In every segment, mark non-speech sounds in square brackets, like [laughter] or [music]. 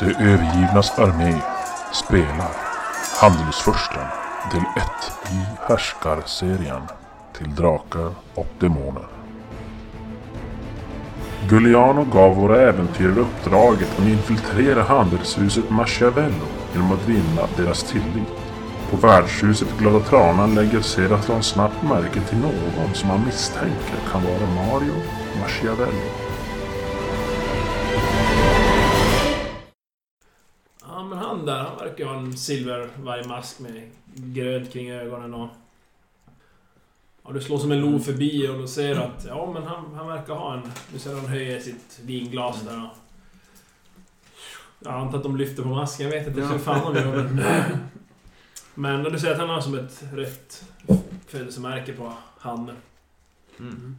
De övergivnas armé spelar Handelsfursten del 1 i Härskarserien till Drakar och Demoner. Giuliano gav våra äventyrare uppdraget att infiltrera handelshuset Machiavello genom att vinna deras tillit. På värdshuset Glada Tranan lägger Seratlon snabbt märke till någon som han misstänker kan vara Mario Machiavello. Verkar ha en silvervargmask med grönt kring ögonen och... Ja, du slår som en lo förbi och du ser att, ja men han, han verkar ha en... Du ser att han höjer sitt vinglas där och... Jag antar att de lyfter på masken, jag vet inte hur fan de gör men... Men du ser att han har som ett rött födelsemärke på handen. Mm.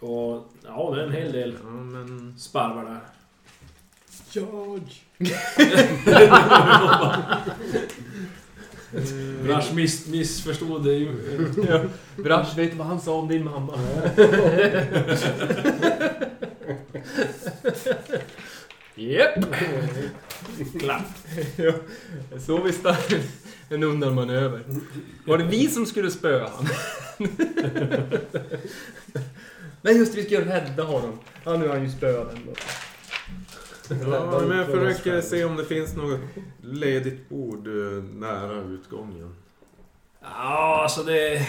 Och ja, det är en hel del Ja, men... sparvar där. George! [laughs] Brash miss, missförstod det ju. Ja. Brash, vet vad han sa om din mamma? Japp! Klapp. Ja, så visst är en undanmanöver. Var det vi som skulle spöa han? [laughs] Nej just det, vi ska rädda honom. Ja, nu är han ju spöad ändå. Ja, men jag försöker se om det finns något ledigt bord eh, nära utgången. Ja, alltså det...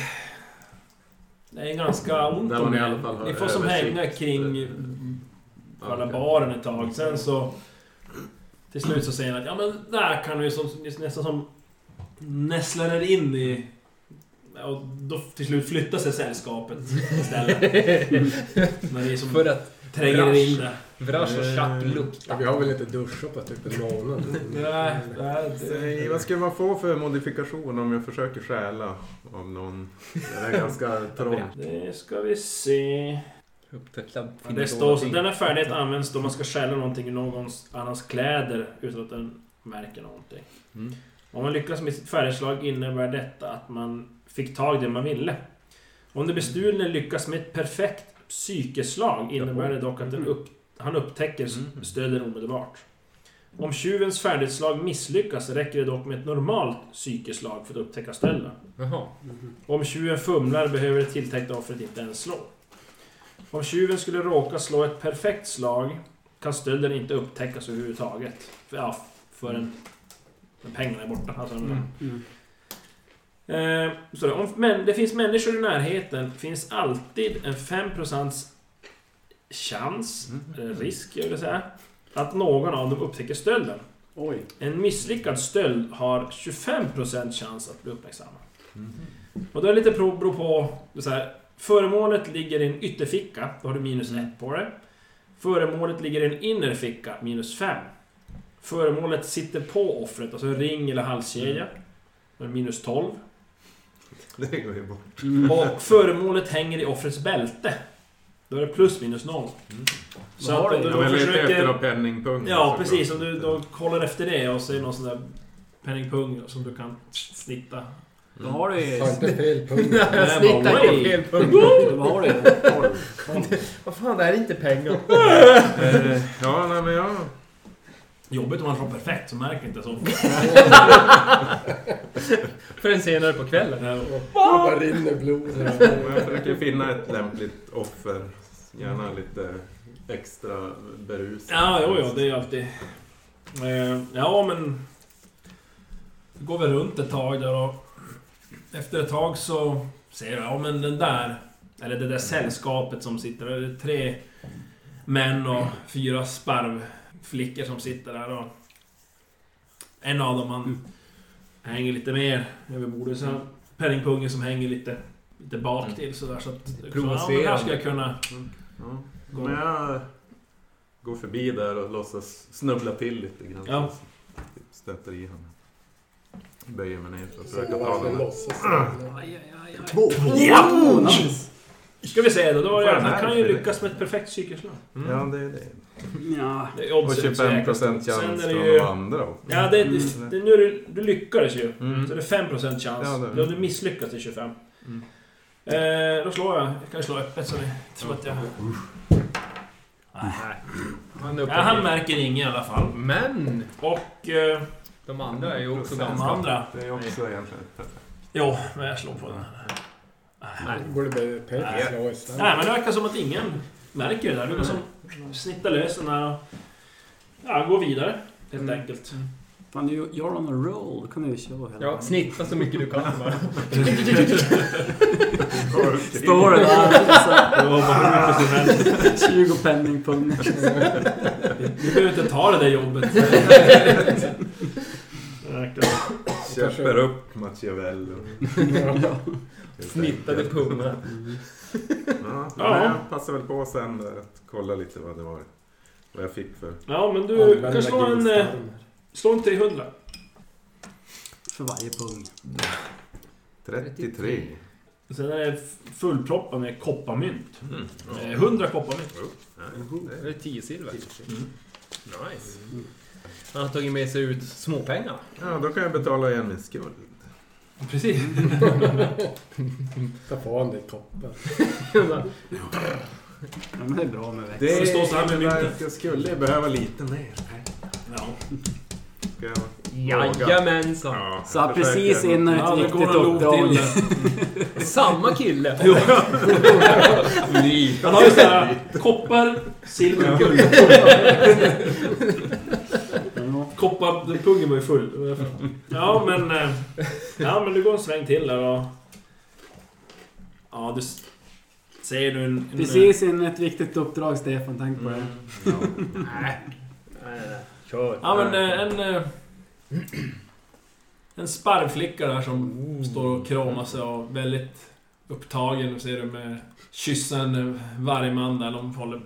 Det är ganska ont om det. alla fall har Ni får som hänga kring själva baren ett tag. Sen så... Till slut så säger han att ja men där kan du som, nästan som... Nästlar er in i... Och då till slut flyttar sig sällskapet istället. [laughs] Som För att tränger er in där. Vrash och Chapp Ja, luktar. vi har väl inte duschat på typ en månad. [laughs] Nej, nej, Säg, det... vad ska man få för modifikation om jag försöker stjäla av någon? Det är ganska [laughs] trångt. Det ska vi se. Upptäckta Ja, det står så. Denna färdighet används då man ska stjäla någonting i någon annans kläder utan att den märker någonting. Mm. Om man lyckas med sitt färdigslag innebär detta att man fick tag i det man ville. Om det bestulne lyckas med ett perfekt psykeslag innebär det dock att den upp, han upptäcker Mm. stölden omedelbart. Om tjuvens färdighetslag misslyckas räcker det dock med ett normalt psykeslag för att upptäcka stölden. Jaha. Om tjuven fumlar behöver det tilltänkta offret inte ens slå. Om tjuven skulle råka slå ett perfekt slag kan stölden inte upptäckas överhuvudtaget. För, ja, förrän när pengarna är borta. Alltså, Mm. eh, så det, om men det finns människor i närheten finns alltid en 5% chans, eller risk jag vill säga, att någon av dem upptäcker stölden. Oj. En misslyckad stöld har 25% chans att bli uppmärksammad. Och då är det lite prov på... Så här, föremålet ligger i en ytterficka, då har du minus 1 på det. Föremålet ligger i en innerficka, minus 5. Föremålet sitter på offret, alltså en ring eller halskedja. Det minus 12. [laughs] Det går ju bort. Och föremålet hänger i offrets bälte. Då är det plus minus 0. Så Vad har att du? om du Jag då efter försöker... några penningpunkter. Ja, precis. Om du då kollar efter det och ser någon sån där penningpung som du kan snitta. Vad har du? Ta inte fel punkt. [laughs] Jag snittar på fel punkt. Vad har du? [laughs] Vad fan, det här är inte pengar. Eh, Ja, nej men jag... Jobbigt om man slår perfekt så märker inte så. [laughs] Förrän senare på kvällen. Det bara rinner blod. Jag försöker finna ett lämpligt offer. Gärna lite extra berus. Ja, jo, jo, det är ju alltid... Eh, ja, men... Det går väl runt ett tag där och... Efter ett tag så ser jag, ja men den där... Eller det där sällskapet som sitter där. Det är tre män och fyra sparvflickor som sitter där och... En av dem han hänger lite mer över bordet. Så har penningpungen som hänger lite, lite bak till sådär så att... Så, ja, här ska jag kunna... Ja. Men jag går förbi där och låtsas snubbla till lite grann. Ja. Typ stöter i honom. Böjer mig ner för att försöka Så ta den. låtsas Ja! Ska vi se då, då var det, han kan ju lyckas med ett perfekt psykeslag. Ja, det är det. Ja. Det är Och oddset 25% Sen chans är det från ju- de andra också. Ja, det, det, det, nu är det, du lyckades ju. Mm. Så det är 5% chans. Ja, det- Om du misslyckas är 25. Mm. Eh, då slår jag. Jag kan slå öppet så ni tror att jag... Nej. Han Ja, han märker ingen i alla fall. Men Och eh, de andra är ju också Procent. de ganska... andra... Det är också egentligen perfekt. Jo, men jag slår på den här. Nej. Borde be Peter Nej. slå istället. Nej, men det verkar som att ingen märker det där. Du kan som snitta lös den här och... Ja, gå vidare. Helt Mm. enkelt. Fan, du, you're on a roll. Då kan du ju köra hela Ja, snitta så mycket du kan bara. Står det där. Det var bara hur mycket som helst. 20 penningpund. Du behöver inte ta det där jobbet. [laughs] Köper upp Machiavello. [laughs] Snittade pungar. Ja, Ja. jag passar väl på sen där att kolla lite vad det var. Vad jag fick för... Ja, men du kan slå en, eh, slå en 300. För varje pung. 33. Sen är det fullproppad med kopparmynt. Mm. Eh, 100 kopparmynt. Det är 10 silver. Nice. Han har tagit med sig ut småpengar. Ja, då kan jag betala igen min skuld. Precis. Ta på honom. Ja, men det är bra med växt. Det står så här med att jag skulle behöva lite mer. Ja. Ska jag? Jajamensan. Ja, här precis innan Ja, ett en lok uppdrag. Samma kille. [laughs] Han har ju såhär koppar, silver, guld. [laughs] Ja. Koppar, pungen var ju full. Ja men... eh, Ja men du går en sväng till där och... Ja du... Ser du en... en Precis innan ett viktigt uppdrag, Stefan. Tänk på det. Nej. Nej, nej. Kör. Ja men eh, en... eh, En sparvflicka där som står och kramar sig och väldigt upptagen. Ser du med kyssen varje man där. De håller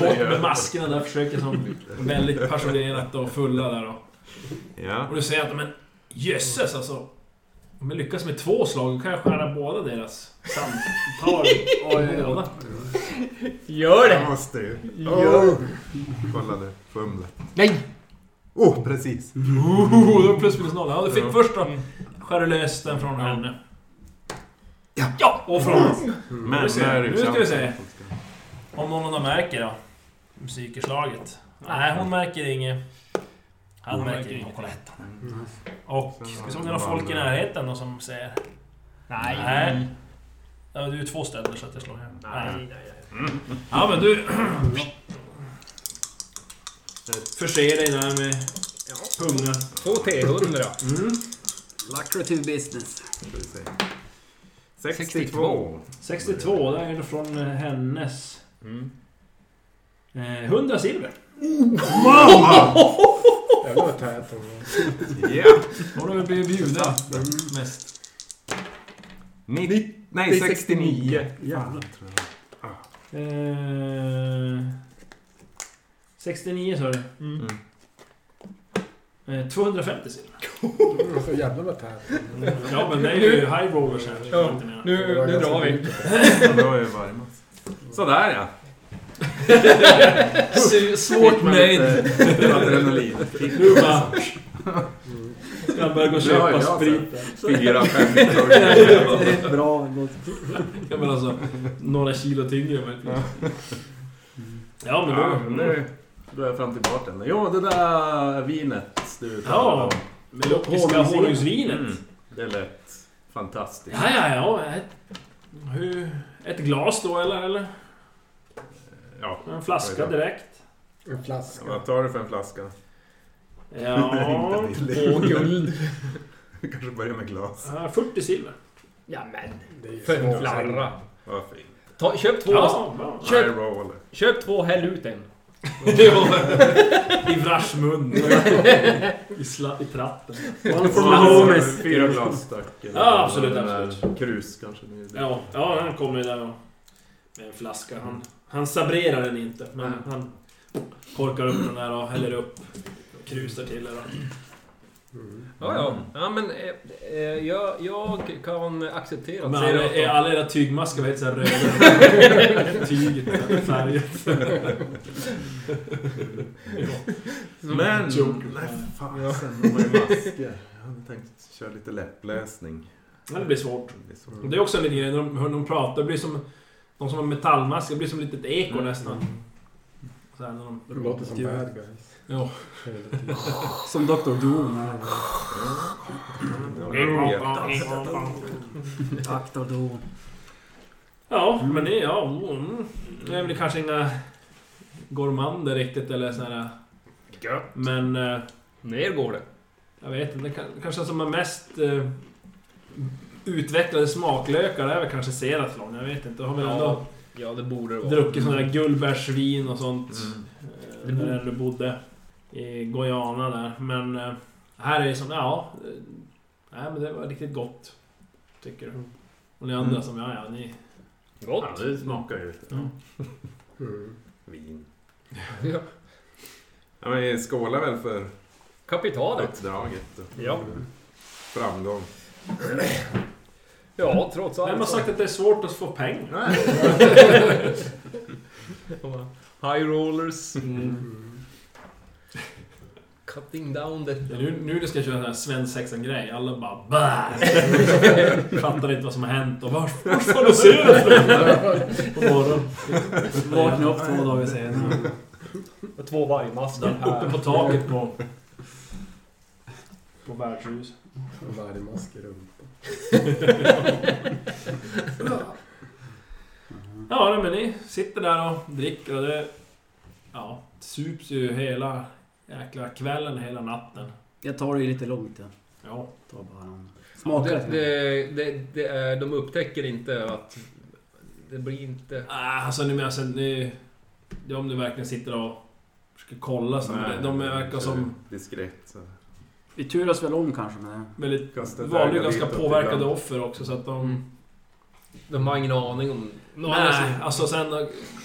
bort med maskerna där. Försöker som väldigt passionerat och fulla där. Och, Ja. och du säger att men jösses alltså. Om jag lyckas med två slag då kan jag skära båda deras samtal. Gör Jag det! måste ju. Gör Kolla nu. Fumlet. Nej! Oh, precis. Oh, det var plus minus noll. Ja, du fick Ja. först då. Skär du lös den från henne. Ja! Ja! Och från... Men Nu ska- det vi se. Om någon av dem märker då. Psykeslaget. Nej, hon märker inget. Han märker inget på lätt. Och... Ska vi se om det är några folk i närheten då som ser... Nej. Nej. Ja, du är två städer så att jag slår här. Nej, nej, nej. Ja, men du... Förser dig där med pungar. Två T100. Mm. Lucrative business. Ska vi se. 62. 62, det är från eh, hennes. Mm. Eh, 100 silver. Jävlar vad tät hon var. Ja. Då har väl blivit bjuden mest. 90, nej, 69. Jävlar. Eh, 69 sa du? Mm. Eh, 250 silver. Så jävlar vad tät hon var. Ja men det är ju high rollers här. Ja, Nu, Det var nu drar vi. Ja, då är det varmast. Sådär ja. [laughs] Svårt nöjd. Adrenalin. Nu bara... Ska han börja gå och köpa jag sprit? Fyra, fem [laughs] Det är bra. Ja men alltså, några kilo tyngre möjligtvis. Ja men Ja, då... men nu då är jag fram till bartendern. Jo, det där vinet du Ja, Honungsvin. honungsvinet. Mm, det lät fantastiskt. Ja, ja, ja. Hur, ett glas då eller? eller? Ja. En flaska direkt? En flaska. Vad tar du för en flaska? Ja... [laughs] Åh, guld. Vi [laughs] kanske börjar med glas. ja, 40 silver. Ja men. Det är ju För en flarra. Vad fint. Ta, köp två. Ja. Köp. Köp två, häll ut en. I Vrash mun. I, sla, I tratten. Ja, my homies. Fyra glas tack. Ja, absolut, absolut. Krus kanske. Ja, ja han kommer där och, med en flaska. Han, han sabrerar den inte, men Nej. han korkar upp den där och häller upp. Krusar till det. Mm. Ja, ja. Ja, men eh, eh, jag, jag kan acceptera Men att alla, är att alla era tygmaskar var helt såhär röda. [laughs] Tyget, färget. [laughs] Men, Joker. nej fasen, de har ju masker. Jag hade tänkt köra lite läppläsning. Men det blir svårt. Det blir. Och Det är också en liten grej, när de, hör de pratar, det blir som... De som har metallmasker, det blir som ett litet eko nästan. Så här, när de, Det låter som bad guys. Ja. [laughs] Som Dr. Doom. Dr. Doom. Ja, men det, ja, mm. det är väl kanske inga gourmander riktigt eller sådär. Men eh, Ner går det. jag vet inte, det kan- kanske som är mest eh, utvecklade smaklökar är väl kanske Seratlon. Jag vet inte. Har väl ändå Ja, ja, det borde det vara. druckit sådana där gullbärsvin och sånt. Mm. Eh, Där du bodde. I Guyana där. Men eh, här är det som, ja... eh, Nej men det var riktigt gott. Tycker du. Och ni andra Mm. som, ja ja, ni... Gott. Ja, det smakar ju. Ja. Mm. Vin. [laughs] Ja. Ja, men vi skålar väl för Kapitalet. uppdraget och Ja. framgång. Ja, trots allt. Vem har sagt att det är svårt att få pengar? [laughs] High rollers. Mm. Cutting down the... Ja, nu, nu det ska jag köra en sån här svensexan-grej. Alla bara bäh! [laughs] Fattar inte vad som har hänt och vars [laughs] får du se det? På morgonen. Vakna upp två dagar senare. Två vargmaskar Uppe på taket på... På värdshus. Varje mask i rumpan. [laughs] Ja, men ni sitter där och dricker och det... Ja, sups ju hela jäkla kvällen, hela natten. Jag tar det ju lite lugnt. Jag Ja. tar bara någon... Det, Smakar lite. det, det, det är, de upptäcker inte att... Det blir inte... Äh, alltså, ni, alltså, ni, det är om du verkligen sitter och försöker kolla så. men de är, verkar som Diskret. Så. Vi turas väl om kanske med det. väldigt vanliga, ganska påverkade offer också så att de... Mm. De har ingen aning om... Nej, alltså sen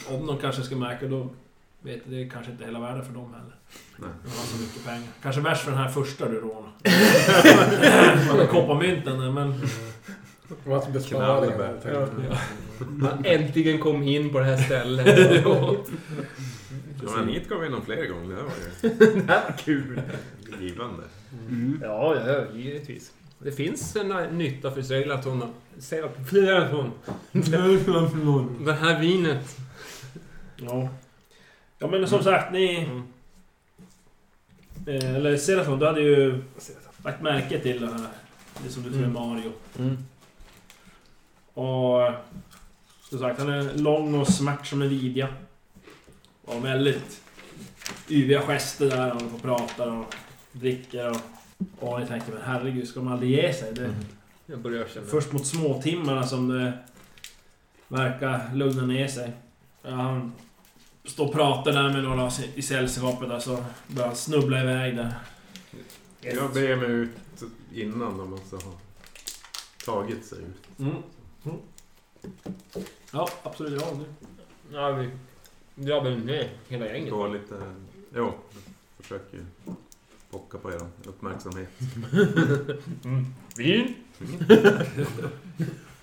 om de kanske ska märka då... Vet det är kanske inte hela världen för dem heller. Nej. De har så mycket pengar. Kanske värst för den här första du rånade. [laughs] Man kopparmynten, men... Man äntligen kom in på det här stället. [laughs] Ja, men hit kom vi nog fler gånger. Det här var ju [laughs] det här var kul. givande. Mm. Ja, ja, givetvis. Det finns en eh, nytta för Selaton. Selaton. Det här vinet. Ja. Ja men som sagt, ni... Mm. Eh, eller Serafon, du hade ju lagt märke till det här. Det som du är Mm. Mario. Mm. Och... Som sagt, han är lång och smärt som en vidja. Och väldigt yviga gester där. Han får prata och dricker och... Och ni tänker, men herregud, ska de aldrig ge sig? Det, Jag börjar känna... Först mot småtimmarna som det verkar lugna ner sig. Ja, Han står och pratar där med några i sällskapet där så börjar han snubbla iväg där. Jag ber mig ut innan de alltså har tagit sig ut. Mm. Mm. Ja, absolut. Ja, nu. Ja, vi drar väl ner hela gänget. Gå lite... Jo, försöker ju pocka på er uppmärksamhet. [laughs] Vin? [laughs]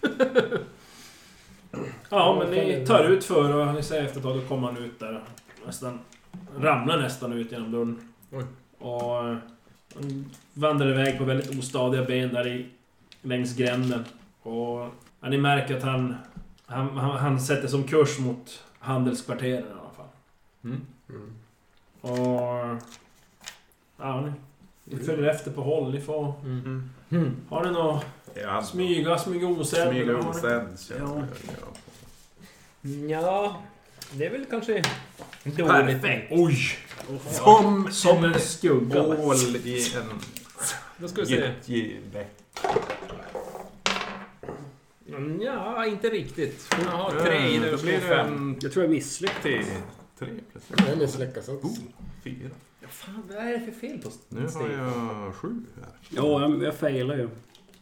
[laughs] Ja, men ni tar ut för och ni säger efter ett tag, då kommer han ut där. Nästan... Ramlar nästan ut genom dörren. Oj. Och... eh, Han vandrar iväg på väldigt ostadiga ben där i... Längs gränden. Och... Ja, ni märker att han... Han, han, han sätter som kurs mot handelskvarteren i alla fall. Mm. Mm. Och... Ja, ni, ni följer efter på håll. Ni får... Mm. Har ni något... Ja, Smyga, smyga osedd? Smyga osedd Ja. jag. Ja. Det är väl kanske dåligt. Perfekt! Oj! Som, Som en skugga. bål i en Då ska vi se. gyttjebäck. Mm, Ja, inte riktigt. Jag har tre i det Då och blir slår det fem. en Jag tror jag misslyckades. T. Tre plötsligt. Den misslyckas också. Fyra. Fan, vad är det för fel på Nu har jag sju här. Ja, jag, jag failar ju.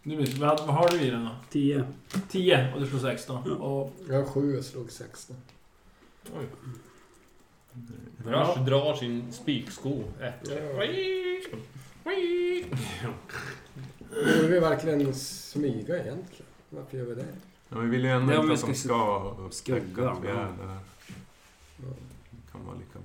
Nu, vad, vad har du i den då? 10. 10 och du slår 16. Och... Jag har sju och slog 16. Rush drar sin spiksko efter. Ja. Borde vi verkligen smyga egentligen? Varför gör vi det? Ja, vi vill ju ändå Ja, inte att de ska- ska upptäcka skugga, att vi är ja. där. Ja. Det kan vara lika.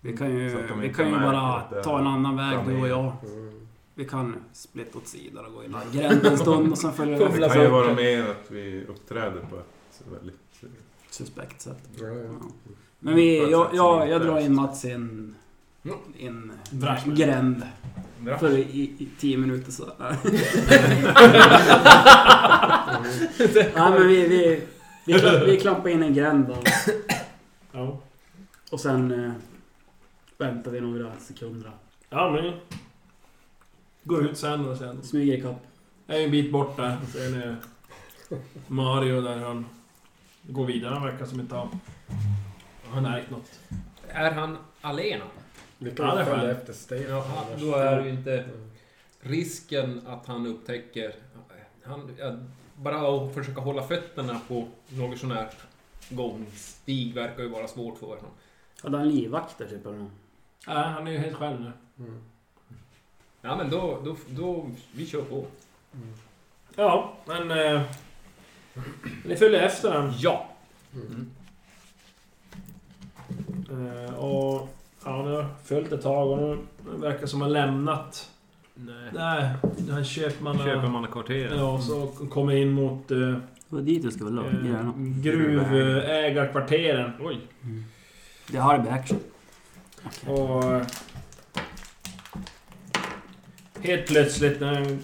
Vi kan ju, de vi kan ju bara ta en annan väg du och jag. Mm. Vi kan splitta åt sidan och gå in i gränden en stund och sen Fumla Det kan ju vara mer att vi uppträder på ett väldigt suspekt sätt. Ja. Men vi, jag, jag, jag drar in Mats i en, i en gränd. För i, i tio minuter så... [laughs] Nej men vi, vi, vi, vi klampar in en gränd och, och sen eh, väntar vi några sekunder. Ja, men... Går ut sen och sen... Smyger ikapp. Jag är en bit bort där. Ser ni Mario där han går vidare. Han verkar som inte ha har märkt något. Är han alena? Vi kan det ju är följa efter Stefan. Ja, då är det ju inte risken att han upptäcker... Han, bara att försöka hålla fötterna på någon sån här gångstig verkar ju vara svårt för honom. Hade han livvakter typ eller Nej, han är ju helt själv nu. Mm. Ja men då, då, då vi kör på. Mm. Ja, men... Eh, ni följer efter den. Ja! Mm. Eh, och... Ja, ni har följt ett tag och nu verkar som han lämnat... Nej. Nej, den här köpmannen... Köpmannakvarteret. Ja, så kommer in mot... Eh, Det var dit du skulle eh, gärna. gruvägarkvarteren. Oj. Det har det action. Och... eh, Helt plötsligt när han...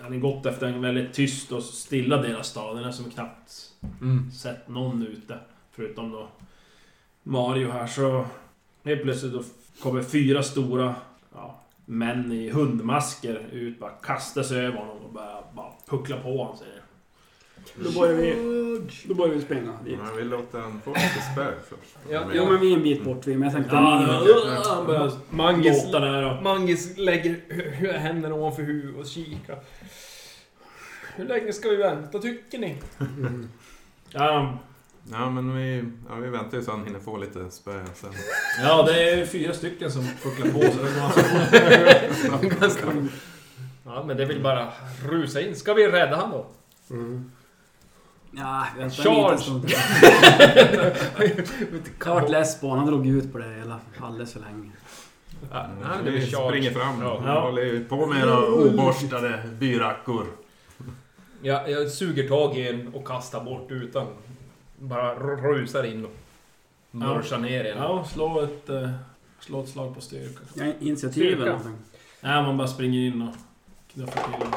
Har gått efter en väldigt tyst och stilla del av staden. Som knappt Mm. sett någon ute. Förutom då Mario här så... Helt plötsligt då kommer fyra stora ja, män i hundmasker ut. Bara kastar sig över honom och börjar bara puckla på honom. Säger. Då börjar vi... Då börjar vi springa dit. Men vi låter han få lite spö först. Ja, Jo men vi är en bit bort vi, men jag tänkte... Ja, ni, han, börjar Mangis, där. Mangis lägger händerna ovanför huvudet och kikar. Hur länge ska vi vänta tycker ni? Mm. Ja, Ja men vi, ja, vi väntar ju så han hinner få lite spö sen. ja, det är fyra stycken som pucklar på så det går alltså Ganska... [laughs] Ja men det vill bara rusa in. Ska vi rädda han då? Mm. Ja, vänta Charge! lite stund. [laughs] Kart Lesbon, han drog ut på det hela alldeles för länge. Ja, nej, det vi springer fram. Ja. Ja. håller på med era oborstade byrackor. Ja, jag suger tag i en och kastar bort utan. Bara rusar in och mörsar ner en. Ja, slå ett, eh, slå ett slag på styrka. Ja, initiativ eller någonting. Nej, man bara springer in och knuffar till.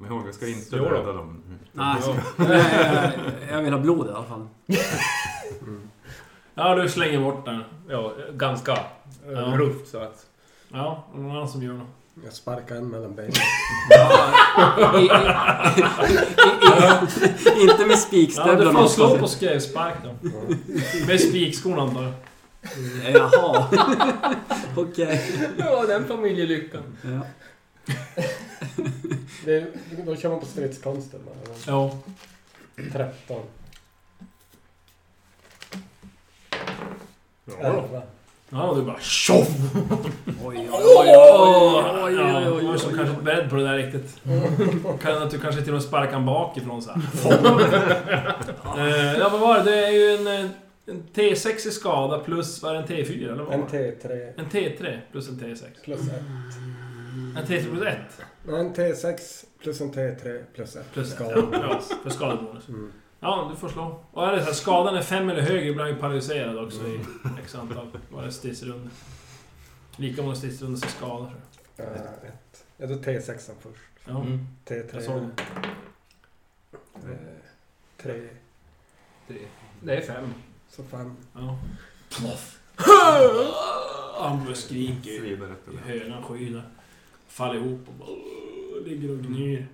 Kom ihåg, vi ska inte Jo då. döda dem. Nej, Ja. jag, jag, jag vill ha blod i alla fall. Ja, du slänger bort den. Ja, ganska eh, Ja. rufft så att... Ja, någon annan som gör något. Jag sparkar en mellan benen. Inte med Ja, du spikstövlarna. får slå på skrävspark då. Med spikskon antar jag. Jaha. [laughs] Okej. Ja, den familjelyckan. Ja. [laughs] Det, då kör man på stridskonsten bara. Ja. 13. Ja. 11. Ja, du bara tjoff! Oj, oj, oj, oj, oj, Ja, oj, som kanske inte beredd på det där riktigt. Kan att du kanske till och med sparkar han bakifrån så här. [laughs] Eh, Ja, vad var det? Det är ju en, eh, en T6 i skada plus, vad är det, en T4 eller vad En var det? T3 En T3 plus en T6. plus 1. En T3 plus 1? En T6 plus en T3 plus 1. Plus ett, Skada. ja, ja, för skadebonus. Mm. Ja, du får slå. Och är det så här, skadan är fem eller högre blir han ju paralyserad också i x antal vad är det, stridsrundor. Lika många stridsrundor som skadar. Uh, ett. Jag tar T6 först. Ja, Mm. jag T3. såg det. eh, Tre. Det, det är fem. Så fem. Ja. I Svider efter det. höga skyn. Faller ihop och bara ligger och gnyr.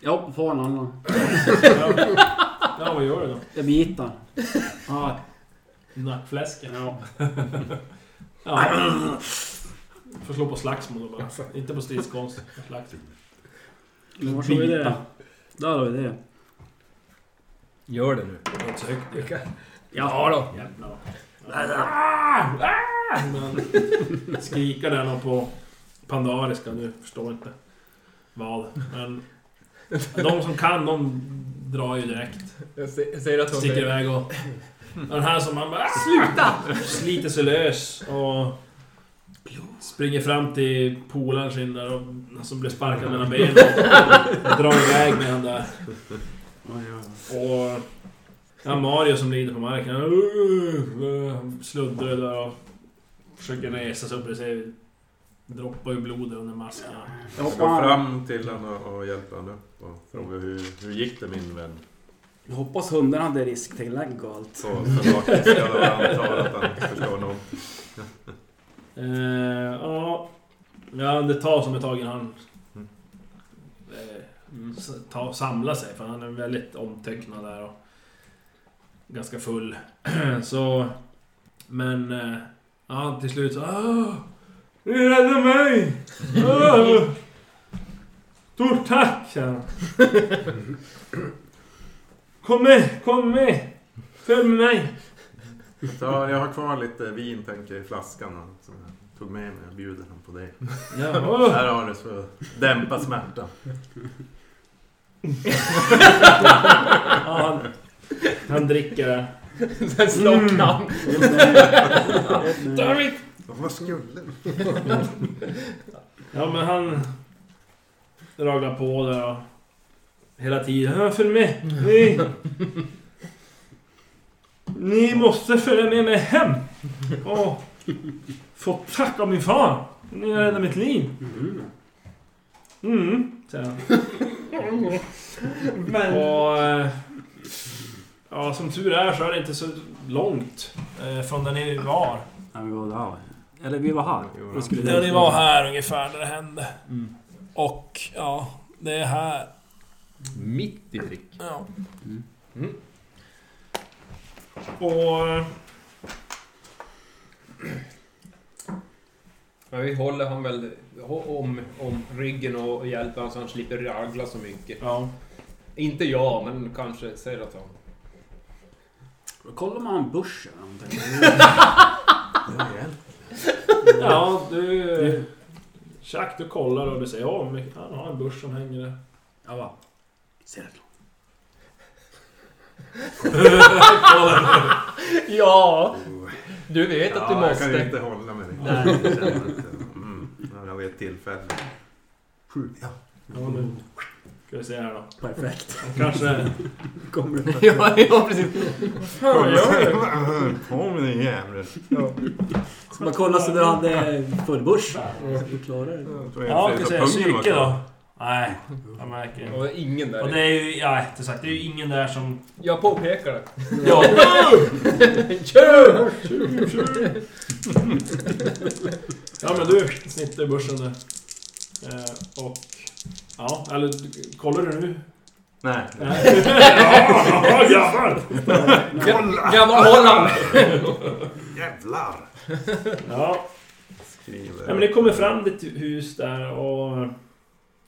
Jag hoppar på en annan. Ja, ja vad gör du då? Jag bitar. Ja, Nackfläsken? ja. Ja. Får slå på slagsmål då bara. Inte på stridskonst. Slagsmål. Men var slår vi det? Där har vi det. Gör det nu. Det var inte så högt. Ja då. Jävlar. Ah! Ah! Men skriker den och på pandariska, du förstår inte vad. Men [laughs] de som kan, de drar ju direkt. Jag säger att hon Sticker säger... iväg och... Den här som man bara Sluta! Sliter sig lös och... Springer fram till polaren sin där och... Som blir sparkad mellan benen. Och drar iväg med han där. Och... Ja, Mario som lider på marken. Sluddrar där och försöker resa sig upp. Det ser- droppar ju blod under masken. Jag hoppar fram till honom och, hjälper honom upp och frågar hur, hur gick det min vän? jag hoppas hunden hade risktillägg och allt. Så, så rakt ska jag antar att han förstår något. [laughs] Eh, ja. ja, det tar som ett tag innan han Mm. eh, s- ta, samlar sig. För han är väldigt omtöcknad där och ganska full. [clears throat] så... Men... Eh, ja, till slut så... Ah, ni räddade mig! Ah, stort tack! säger. Kom med, kom med! Följ med mig! Så jag har kvar lite vin tänker jag i flaskan som jag tog med mig. Jag bjuder honom på det. Ja, åh. Här har du för att dämpa smärtan. Ja, han, han dricker det. Sen slocknar han. Damn Vad skulle Ja men han raglar på där och hela tiden. Ja, följ med! Ni, ni måste följa med mig hem! Och få tack av min far! Ni har räddat mitt liv. Mm, säger han. Och... eh, Ja, som tur är så är det inte så långt eh, från där ni var. Ja, vi var där. Eller vi var här. Vi Ja, ni var här ungefär där det hände. Mm. Och ja, det är här. Mitt i prick. Ja. Mm. Och... eh, Men vi håller han väl om, om ryggen och hjälper honom så han slipper ragla så mycket. Ja. Inte jag, men kanske Seraton. Kollar man börsen eller någonting? [laughs] [laughs] Ja, du... Chuck, du kollar och du säger ja, men han har en börs som hänger där. Jag bara... Ser det [laughs] Ja! Du vet att du Ja, jag kan måste. inte hålla mig. [laughs] Nej. Jag mm, ja, vet tillfälle. Sju. Ja. Ja, nu ska vi se här då. Perfekt. Kanske... Kommer det Ja, ja precis. På med din jävel. Ska man kolla så du hade full börs? Du klarar det. Ja, ska vi säga psyke då. Nej, jag märker Och ingen Och där. det är ju, ja, inte sagt, det är ju ingen där som... Jag påpekar det. Ja, [laughs] Kör! ja men du snittar i börsen där. Eh, och... Ja, eller kollar du nu? Nej. Nej. [laughs] Ja, jävlar! Gammal Holland! Jävlar! Ja, Skriver. ja, men det kommer fram ett hus där och...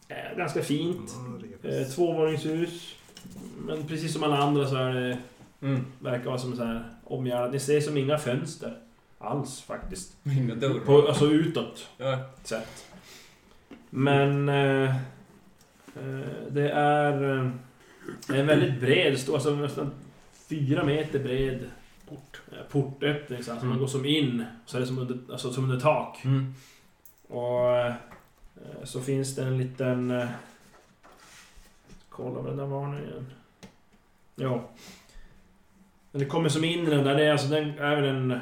Eh, ganska fint. Eh, tvåvåningshus. Men precis som alla andra så är det... Mm. Verkar vara som så här omgärdat. Ni ser som inga fönster. Alls faktiskt. Inga dörrar. På, alltså utåt Ja. sett. Men... Eh, eh, det är... Eh, en väldigt bred, stor, alltså nästan fyra meter bred port. Eh, portöppning så här, så man Mm. går som in. Så är det som under, alltså, som under tak. Mm. Och eh, så finns det en liten... Eh, kolla vad den där var nu igen. Ja. Men det kommer som in i den där, det är alltså den är väl en...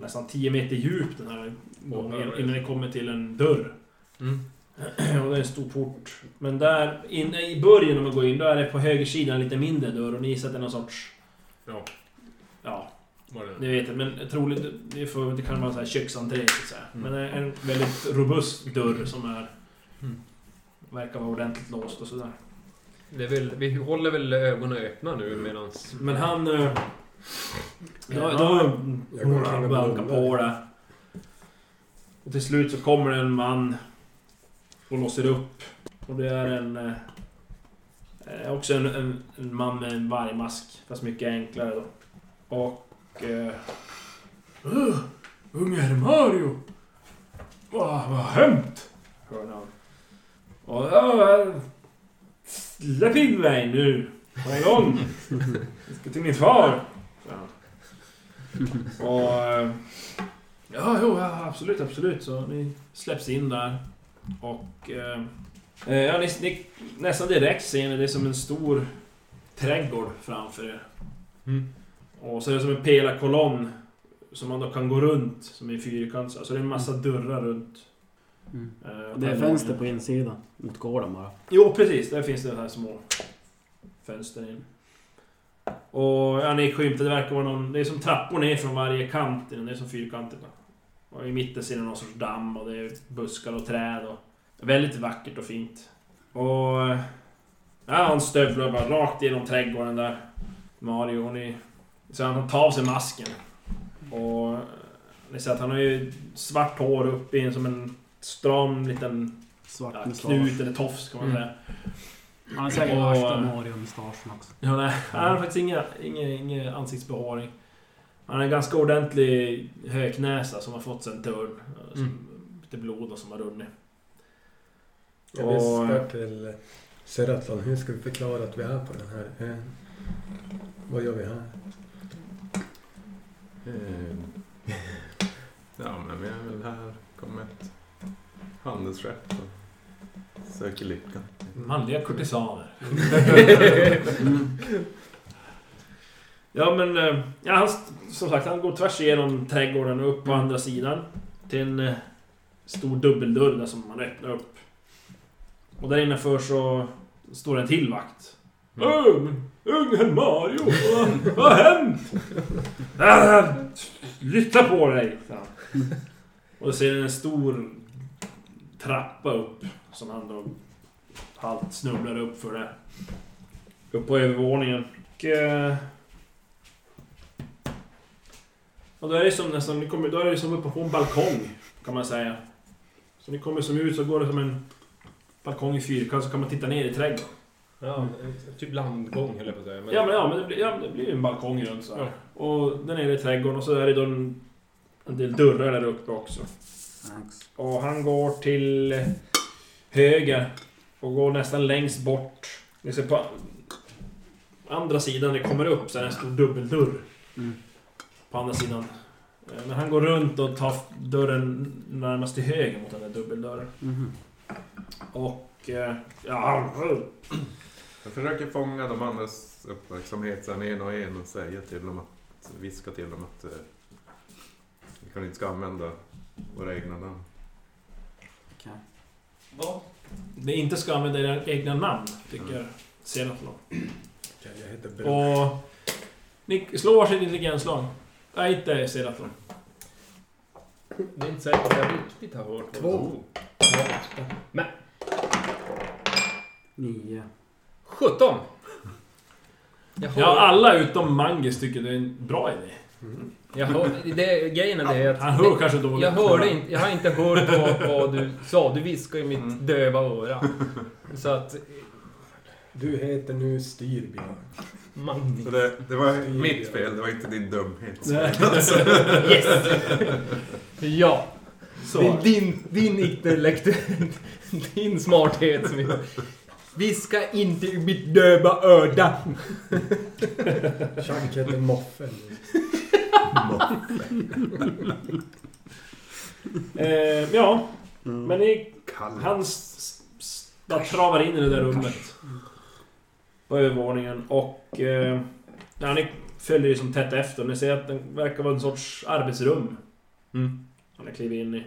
Nästan 10 meter djup den här gången innan det kommer till en dörr. Mm. [clears throat] Och det är en stor port. Men där inne i början när man går in, då är det på högersidan en lite mindre dörr och ni gissar att det är någon sorts... Ja. Ja, Var det? ni vet det. Men troligt, det, för, det kan vara så här köksentré så här. Mm. Men en väldigt robust dörr som är... Mm. Verkar vara ordentligt låst och sådär. Det är väl, vi håller väl ögonen öppna nu medans... Men han... eh, Då, då Jag går omkring och bankar på det. Och till slut så kommer en man och låser upp. Och det är en... Eh, eh, också en, en, en man med en vargmask, fast mycket enklare då. Och... Eh, uh, Unge Mario! Vad va har hänt? Hör han. Och ja, släpp in mig nu! På en gång! Jag ska till min far! Och... Eh, ja, jo, absolut, absolut. Så ni släpps in där. Och... Eh, eh, ja, ni, ni, nästan direkt ser ni det är som en stor trädgård framför er. Mm. Och så är det som en pelarkolonn som man då kan gå runt, som är fyrkant. Så det är en massa dörrar runt. Mm. eh, Det är fönster på insidan. Mot gården bara. Jo, precis. Där finns det de här små fönster in. Och ja, ni skymtar, det verkar vara någon... Det är som trappor ner från varje kant. i den, Det är som fyrkantigt. Och i mitten ser ni någon sorts damm och det är buskar och träd och... Väldigt vackert och fint. Och... Ja, han stövlar bara rakt genom trädgården där. Mario, och ni... Så han tar av sig masken. Och... Ni ser att han har ju svart hår upp i en som en stram liten Svart ja, knut eller tofs kan man Mm. säga. Han har säkert Och- värsta Mario-mustaschen också. Ja, nej, han har faktiskt inga ansiktsbehåring. Han har en ganska ordentlig höknäsa som har fått sig en törn. Som, Mm. Lite blod och som har runnit. Jag Och- viskar till Seratlon, hur ska vi förklara att vi är på den här ön? Vad gör vi här? Eh, [laughs] Ja, men vi är väl här. Kommer ett handelsskepp och söker lycka. Manliga kurtisaner. [laughs] [laughs] Ja men, eh, ja, han, som sagt han går tvärs igenom trädgården och upp på andra sidan. Till en eh, stor dubbeldörr där som man öppnar upp. Och där innanför så står en till vakt. Mm. Men ungen Mario, vad, vad har hänt? Äh, Lyssna på dig! han. Och då ser ni en stor trappa upp som han då halvt snubblar upp för det. Upp på övervåningen. Och... eh, Och då är det som nästan, ni kommer, då är det som uppe på en balkong. Kan man säga. Så ni kommer som ut så går det som en balkong i fyrkant så kan man titta ner i trädgården. Ja, typ landgång höll jag på att säga. Men... Ja men, ja, men det blir, ja, det blir en balkong runt så här. Och där nere i trädgården och så är det då en, en del dörrar där uppe också. Thanks. Och han går till höger och går nästan längst bort. Ni ser på andra sidan, det kommer upp så är det en stor dubbeldörr. Mm. På andra sidan. Eh, Men han går runt och tar dörren närmast till höger mot den där dubbeldörren. Mhm. Och... eh, Ja, han... Jag försöker fånga de andras uppmärksamhet sen en och en och säga till dem att, viska till dem att eh, vi kan inte ska använda våra egna namn. Okej. Ni inte ska använda era egna namn, tycker Seratlon. Okej, jag heter Bra. Och... Ni slår varsitt intelligensslag. Nej, inte Seratlon. Det är inte säkert att jag riktigt har hört Två. Men Nio. 17! Jag hör, Ja, alla utom Mangus tycker det är en bra idé. Mm. jag hör, det, grejen är det att... Han hör kanske dåligt. Jag hörde inte, jag har inte hört vad, vad du sa. Du viskade i mitt Mm. döva öra. Så att... Du heter nu Styrbjörn. Magnus. Så det, det var mitt fel, det var inte din dumhet. Nej. [laughs] Yes! Ja. Så. Det är din, din intellekt, [laughs] din smarthet som är... Viska inte i mitt döva öra. Chunk heter Moffen. [laughs] Eh, ja, men ni, han travar in i det där rummet. På övervåningen och... Eh, ja, ni följer ju som tätt efter. Ni ser att det verkar vara en sorts arbetsrum. Mm. Han har klivit in i.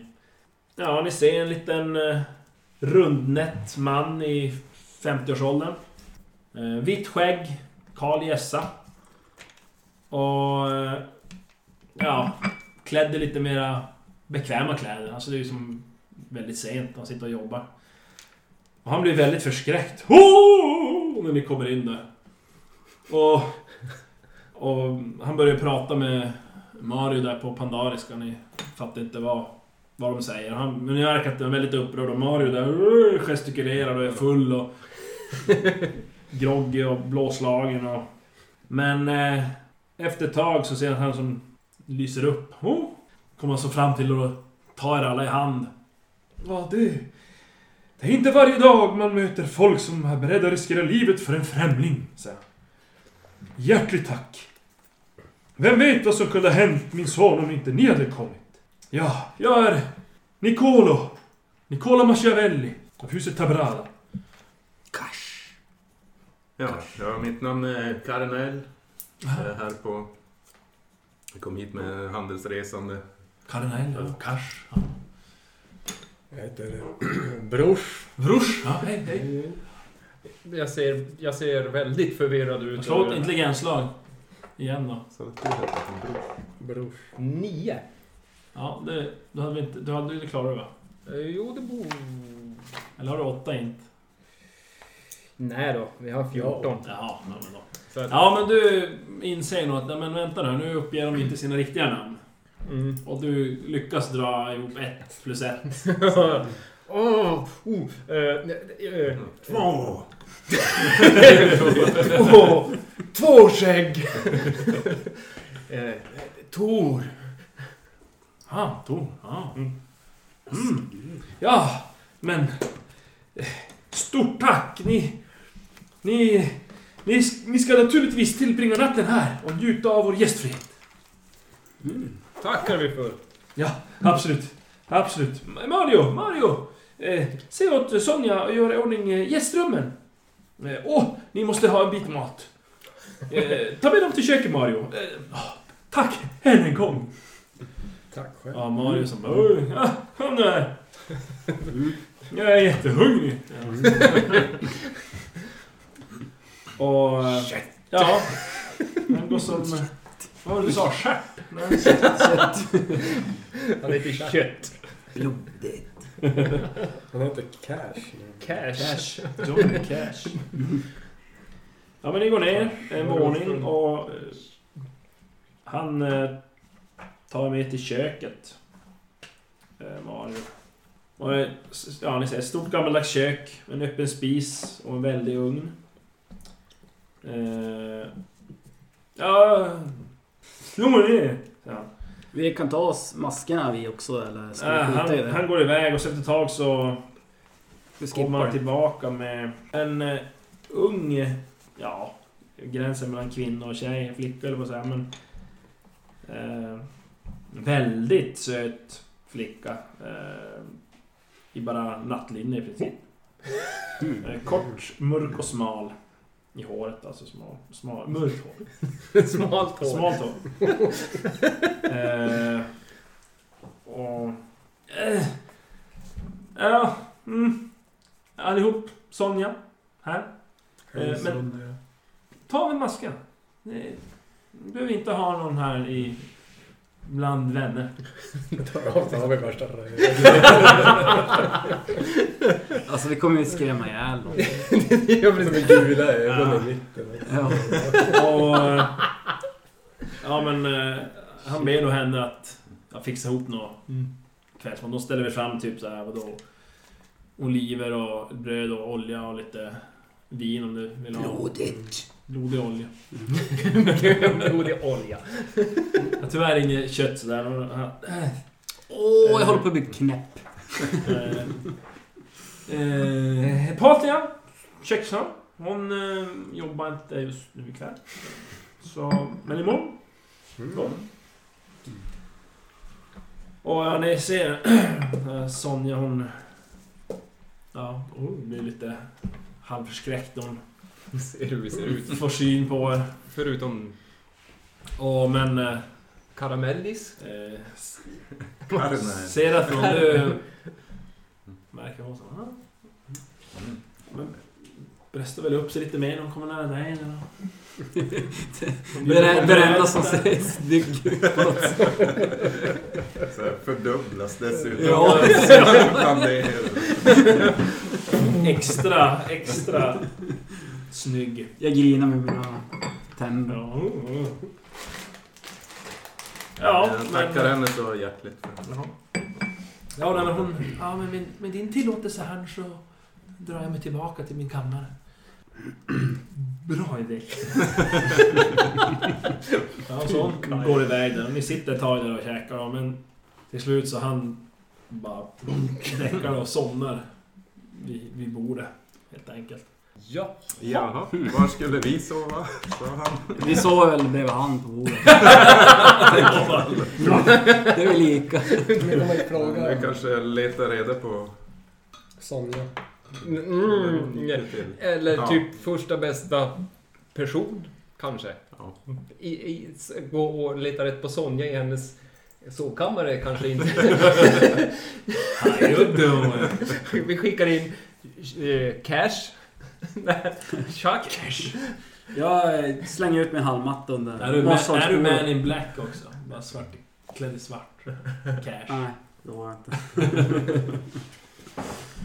Ja, ni ser en liten eh, rundnätt man i 50-årsåldern. Eh, vitt skägg, Karl Gessa. Och... Eh, ja, klädd i lite mera bekväma kläder. Alltså det är ju som väldigt sent han sitter och jobbar. Och han blir väldigt förskräckt. Oh! När ni kommer in där. Och... Och han börjar prata med Mario där på Pandariska. Ni fattar inte vad, vad de säger. Han, men ni märker att de är väldigt upprörd och Mario där "Åh", gestikulerar och är full och... [laughs] groggy och blåslagen och... Men... Eh, efter ett tag så ser jag att han som lyser upp. Oh, kommer han så fram till och tar er alla i hand. Ja, det... Det är inte varje dag man möter folk som är beredda att riskera livet för en främling, säger han. Hjärtligt tack. Vem vet vad som kunde ha hänt min son om inte ni hade kommit? Ja, jag är Nicolo. Nicola Machiavelli av huset Tabrada. Ja, ja, mitt namn är Karinell. Jag är här på... Jag kom hit med handelsresande. Karinell, ja. Kars. Ja. Jag heter [clears throat] Brors. Vrush. Ja, hej, hej. Jag ser, jag ser väldigt förvirrad ut. Slå ett intelligensslag. Igen då. Så du heter som bror. Brors. Nio. Ja, det, du hade inte... Du hade det klarar du va? Eh, Jo, det borde... Eller har du åtta inte? Nej då, vi har 14. Jaha, ja, men då. Ja, men du inser nog att, nej, men vänta nu, nu uppger de inte sina riktiga namn. Mm. Och du lyckas dra ihop ett plus ett. [laughs] Åh, oh, Två! [laughs] Två! Två skägg! [laughs] eh, Tor. Ah, Tor. Ja. Mm. Ja, men... eh, Stort tack! Ni... Ni... Ni, ni ska naturligtvis tillbringa natten här och njuta av vår gästfrihet. Tackar vi för. Ja, absolut. Absolut. Mario, Mario! Eh, se åt Sonja och gör i ordning eh, gästrummen. Eh, åh, ni måste ha en bit mat. Eh, ta med dem till köket, Mario. Eh, ah, tack, än en gång. Tack själv. Ja, Mario som bara, "Oj, ja, kom nu här. Jag är jättehungrig. [laughs] Och... eh, Ja. Han går som... Vad var det du sa? Stjärt? Nej. [laughs] Han heter Kött. Blodigt. Han heter Cash. Cash. Cash. Johnny Cash. Ja men ni går ner en våning och... eh, Han eh, tar med till köket. Eh, Mario. Och, eh, ja, ni ser ett stort gammaldags kök, en öppen spis och en väldig ugn. Eh, ja... Slå mig ner! Ja. Vi kan ta oss maskerna vi också eller ska Äh, vi skita i han, det? han går iväg och så efter ett tag så Vi kommer han det. tillbaka med en uh, ung, ja, gränsen mellan kvinna och tjej, flicka eller vad säga, men eh, väldigt söt flicka. eh, I bara nattlinne i princip. Mm. Eh, kort, mörk och smal. I håret alltså, smal. smal [laughs] mörkt hår. Smalt hår. Smalt hår. [laughs] eh, och... Eh, ja, mm, allihop. Sonja. Här. Eh, men- Ta med masken. Nej, Du behöver inte ha någon här i... Bland vänner. tar av värsta. Alltså vi kommer ju skrämma ihjäl dem. [laughs] Ja, Som precis. är gula ögon i mitten. Ja. Och... eh, Ja men... eh, Han ber då henne att ja, fixa ihop något kvällsmat. De ställer vi fram typ så här, vadå? Oliver och bröd och olja och lite vin om du vill ha. Blodigt. Blodig olja. [laughs] Blodig olja. Ja, tyvärr inget kött sådär. Åh, jag håller på att bli knäpp. Eh, eh, Patria, kökshan. Hon eh, jobbar inte just nu ikväll. Så, men imorgon. Då. Och ja, ni ser eh, Sonja hon... Ja, hon blir lite halvförskräckt hon [laughs] Ser hur vi ser ut. får syn på er. Förutom Och men... Eh, Karamellis. eh, s- att hon nu... Märker hon så. "Ah." Men bröstar väl upp sig lite mer när hon kommer nära dig. eller? Det är det enda som ser snyggt ut på något sätt. Så här fördubblas dessutom. Ja. Bland det. Extra, extra snygg. Jag grinar med mina tänder. Ja, ja Jag men... tackar henne så hjärtligt. Jaha. Ja, nej, men hon... Ja, men med, med din tillåtelse här så drar jag mig tillbaka till min kammare. [clears throat] Bra idé. [laughs] ja, så hon går iväg där. Ni sitter ett tag där och käkar då, men till slut så han bara [clears throat] däckar och somnar vid, vid bordet. Helt enkelt. Ja. Jaha, var skulle vi sova? Sa han. Vi sover väl bredvid han på bordet. [laughs] Det är väl lika. Men Vi kanske letar reda på Sonja. Mm, till. eller Ja. typ första bästa person, kanske. Ja. I, i, s- gå och leta rätt på Sonja i hennes sovkammare kanske inte. How you doing? Vi skickar in eh, Cash. Nej, Chuck. Jag slänger ut min halmmatta under Är du, man, är du man in black också? Bara svart. Klädd i svart. Cash. Nej, det var jag inte. [laughs]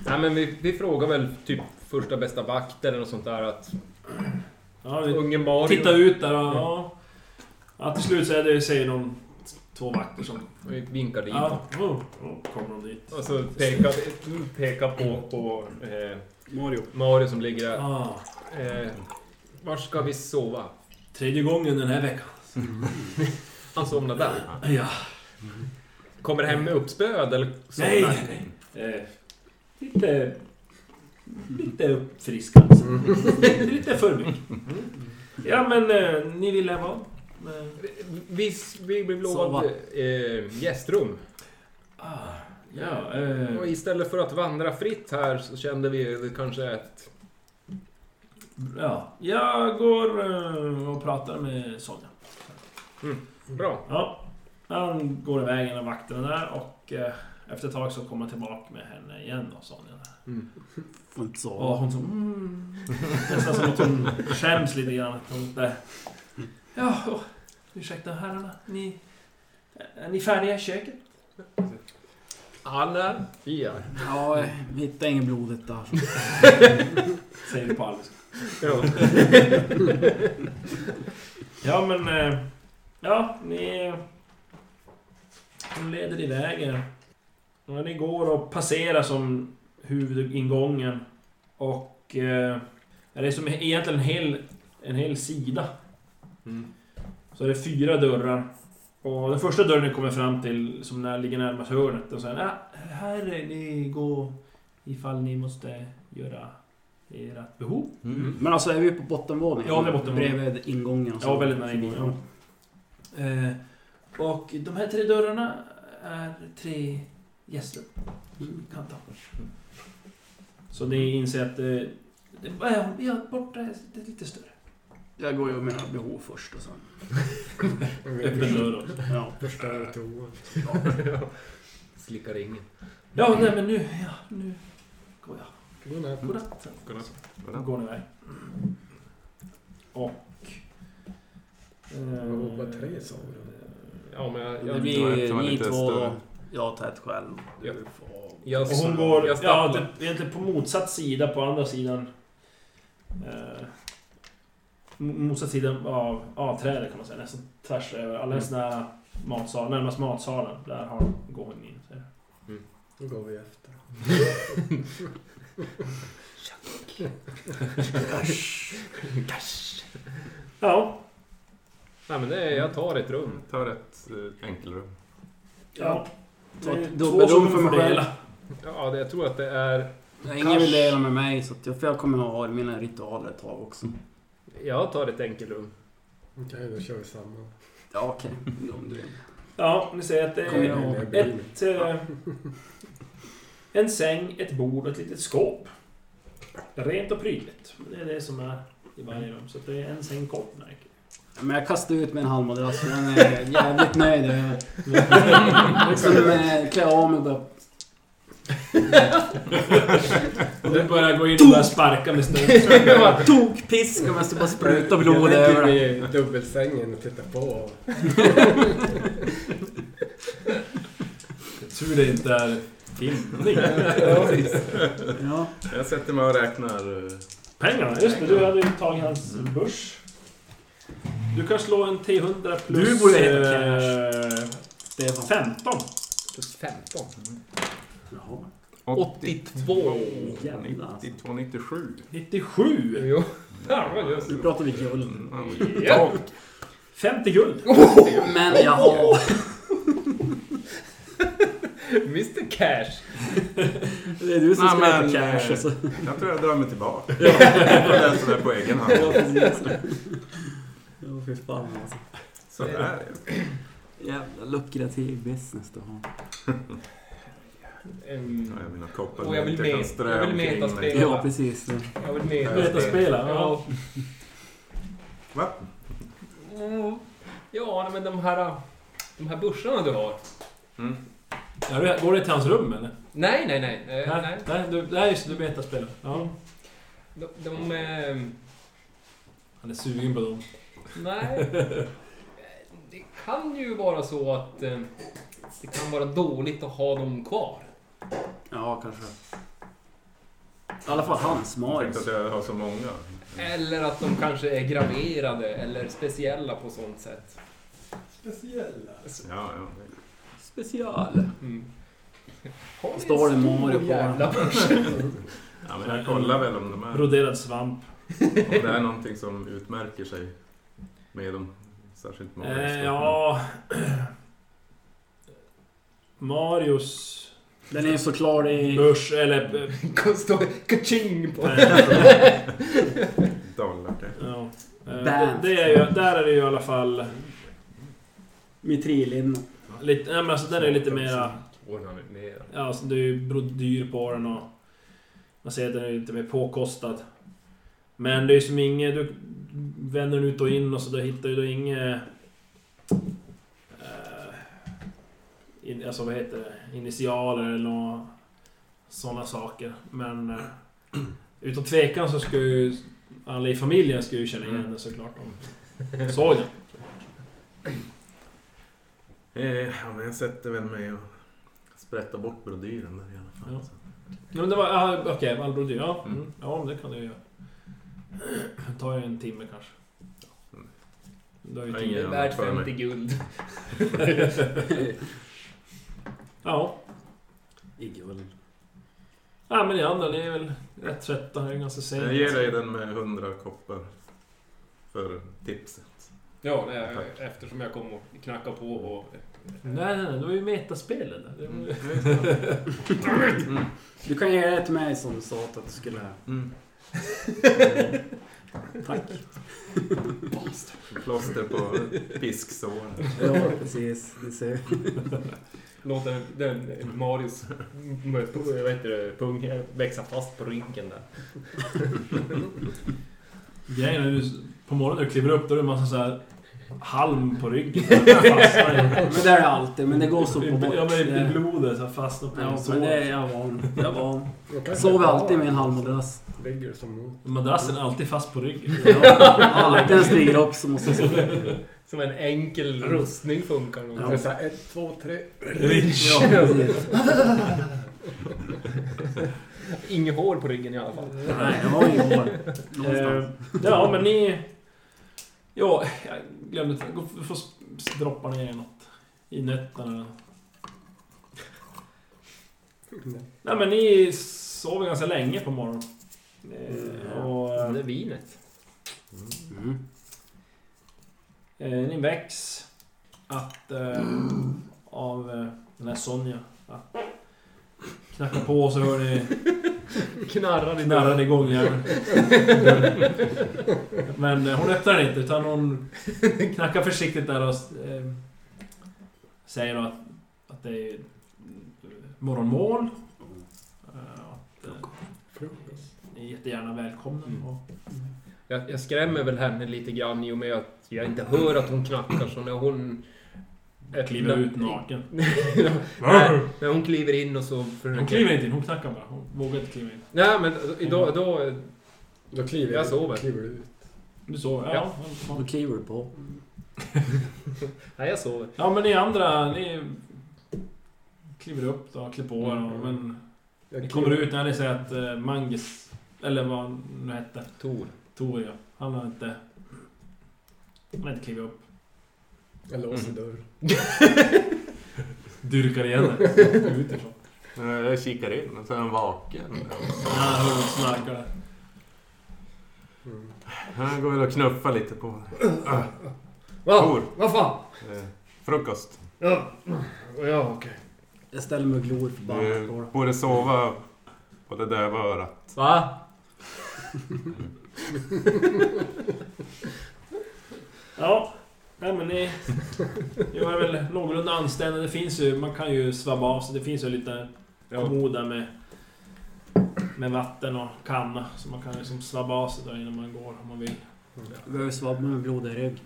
Nej men vi, vi frågar väl typ första bästa vakt eller något sånt där att Ja, vi unge Mario... tittar ut där och... Ja. ja till slut så är det, säger de två vakter som... Vi vinkar dit. Ja, oh, oh, kommer de dit. Och så pekar, pekar på, på eh, Mario. Mario som ligger där. Ah, Eh, var ska vi sova? tredje gången den här veckan. [laughs] Han somnar där. Ja. Kommer hem med uppspöd eller somnar? Nej, nej, nej. Eh, lite... Lite uppfriskad. lite för mycket. Ja, men eh, ni ville vad? Eh, Vi, vi blev lovade eh, gästrum. ah, ja, eh, Och istället för att vandra fritt här så kände vi kanske ett... ja. Jag går eh, och pratar med Sonja. Bra. Ja, han går iväg en av vakterna där och eh, efter ett tag så kommer han tillbaka med henne igen då, Sonja. Där. Får inte Och hon så... Mm, nästan som att hon skäms lite grann. att Hon där. Ja, oh, ursäkta herrarna. Ni... Är ni färdiga i köket? Vi är. Ja, jag hittar inget blodigt där. [laughs] Säger det på alviska. Ja. [laughs] Ja, men... eh, Ja, ni... Hon leder iväg er. Och ni går och passerar som huvudingången. Och... Eh, ja, det är som egentligen en hel, en hel sida. Mm. Så är det fyra dörrar. Och den första dörren ni kommer fram till, som när, ligger närmast hörnet, och sen ja, här är ni gå ifall ni måste göra ert behov. Mm. Men alltså är vi på bottenvåningen? Ja, det är bottenvåningen. Bredvid ingången och så. Ja, väldigt nära ingången. Eh, och de här tre dörrarna är tre gäster. Kan ta. Så ni inser att det... det ja, ja, borta är det är lite större. Jag går ju med mina behov först och sen... [laughs] Öppen dörr. Ja. Förstör toan. [laughs] Slickar ingen. Ja, nej men nu... Ja, nu går jag. Godnatt. Godnatt. Godnatt. Då går ni iväg. Och... Det var bara tre sa vi Ja, men jag... Det jag, blir det var ni två då. Jag tar ett själv. Du Ja. får... jag, Och hon går... Jag Ja, egentligen på motsatt sida, på andra sidan. Eh, motsatt sidan av avträdet kan man säga. Nästan tvärs över. Alldeles nära matsalen, närmast matsalen. Där har, går hon in. Så. Då går vi efter. Ja. Nej, men det är, jag tar ett rum. Tar ett eh, enkelrum. ja. Det Ta är ett två dubbelrum för mig själv. Ja, det, jag tror att det är... Ingen vill dela med mig, så att jag, för jag kommer att ha mina ritualer ett tag också. Jag tar ett enkelrum. Okej, då kör vi samma. Ja, okej. Om du vill. Ja, ni ser att det jag är ett... Eh, en säng, ett bord och ett litet skåp. Rent och prydligt. Det är det som är i varje rum. Så det är en säng kort märker Men jag kastar ut min halmmadrass, för den är jävligt nöjd [laughs] över. Sen eh, klär jag av mig och. Du börjar gå in och börja sparka med. [laughs] Jag bara tokpiska men så bara spruta blod Jag över ligger den. i dubbelsängen och tittar på. Tur det inte är filmning. Ja. Jag sätter mig och räknar. eh, Pengarna, just det. Du hade ju tagit hans börs. Du kan slå en T100 plus... Du borde heta eh, Stefan. 15. Plus 15. Jaha. 82. Jävlar alltså. 92, 97. 97. Jo. Ja, men just Nu pratar vi guld. Mm. Ja. 50 guld. Men jaha. Mr Cash. Det är du som ska men, äta cash eh, alltså. Jag tror jag drar mig tillbaka. Jag får läsa det på egen hand. Ja, fy fan alltså. Så är det. Jävla lukrativ business du har. En, Ja, jag menar Och jag vill kan strö jag vill omkring meta mig. spel. Ja, precis. jag vill meta Metaspela, ja. Va? Mm. Ja, men de här... De här börsarna du har. Mm. Ja, du- går det till hans rum eller? Nej, nej, nej. eh, Nej, nej. nej, du, nej just det, du metaspelar. Ja. De... de eh, Han är sugen på dem. nej. [laughs] Det kan ju vara så att eh, det kan vara dåligt att ha dem kvar. Ja, kanske. I alla fall hans, Jag tänkte Marius. att jag har så många. Eller att de kanske är graverade eller speciella på sånt sätt. Speciella. Ja, ja. Special. Mm. Har Står det Mario på jävla börs? [laughs] ja men jag kollar väl om de är... Broderad svamp. Om det är någonting som utmärker sig med dem. Särskilt många. Eh, ja... [clears throat] Marius Den är såklart i... börs, eller... [laughs] Det står kaching på. [laughs] Dollar det. Ja. Eh, Det, är ju, där är det ju i alla fall Mitrilin. lite... Nej men alltså den är lite mera... Ja, alltså det är ju brodyr på den och... Man ser att den är lite mer påkostad. Men det är ju som inget... Du vänder den ut och in och så då hittar du då inget... In, alltså vad heter det? Initialer eller några sådana saker. Men... Eh, [clears throat] utan tvekan så ska ju... Alla i familjen ska ju känna igen det såklart. De såg den. [laughs] Eh, ja, men jag sätter väl mig och sprättar bort brodyren där i alla fall. Ja. Så. Ja, men det var... Ja, Okej, Valbrodyr. Ja, Mm. mm. ja, men det kan du ju göra. [clears throat] Det tar ju en timme kanske. Mm. Du har ju Jag har tid. Det är ingen värt för mig. 50 guld. [laughs] [laughs] Ja. I guld. ja, men ni andra, ni är väl rätt trötta. Det är ganska sent. Jag ger dig den med 100 koppar. För tipset. Ja, det är, eftersom jag kom och knackade på och... Nej, nej, nej. Det var ju metaspelet där. Det var ju... [laughs] Mm. Du kan ge det till mig som sa att du skulle... Mm. [laughs] Tack. Plåster på pisksår. Ja, precis. Du ser. Låt den, Marius med, vad heter det, pung växa fast på ryggen där. Grejen är på morgonen när du kliver upp, då är det en massa så här halm på ryggen. [laughs] Men det är det alltid, men det går så på bort. Ja, men i Det- blodet så fastnar på Ja, en men det är jag van. Jag är van. Kan Sover jag alltid med en halmmadrass. Som. Madrassen är alltid fast på ryggen. Ja, alltid en stiger upp så måste jag sova. Som en enkel rustning funkar nog. Ja. Så här, ett, två, tre. Rich. Ja. Inget hår på ryggen i alla fall. Nej, jag har ingen hår. Eh, ja, men ni... Ja, jag glömde... Du får droppa ner något i nötterna. Nej, men ni sover ganska länge på morgonen. Eh, och Det är vinet. Mm. Eh, ni väcks att... Eh, av eh, den här Sonja. Att knacka på så hör ni Knarrar i knarrar igång igen. Men eh, hon öppnar inte utan hon knackar försiktigt där och eh, säger då att, att det är morgonmål. Att, eh, ni är jättegärna välkomna. Mm. Och, Jag, jag skrämmer väl henne lite grann i och med att jag inte hör att hon knackar så när hon... kliver ut naken. [laughs] När hon kliver in och så försöker... Hon kliver inte in, hon knackar bara. Hon vågar inte kliva in. Nej men idag, då... Då kliver Jag sover. Kliver du ut. Du sover? Ja. Ja. Då kliver du på. [laughs] Nej jag sover. ja men ni andra, ni kliver upp då, klär på er. och- Men Jag ni kommer ut när ni säger att eh, Mangis, eller vad han nu hette, Tor. Tor ja. Han har inte... Han har inte klivit upp. Jag låser Mm. dörren. [laughs] Dyrkar igen det. [laughs] Utifrån. Jag kikar in och så är han vaken. Ja, han hör snarkar där. Mm. Han går väl och knuffar lite på Va? Vad fan? eh, frukost. Ja, ja okej. Jag ställer mig och glor förbannat på Du det. borde sova på det döva örat. Va? [laughs] Ja. Nej men ni... Jag är väl någorlunda anständiga. Det finns ju... Man kan ju svabba av sig. Det finns ju lite kommod med, med vatten och kanna. Så man kan liksom svabba av sig där innan man går om man vill. Du behöver svabba med blod i rygg.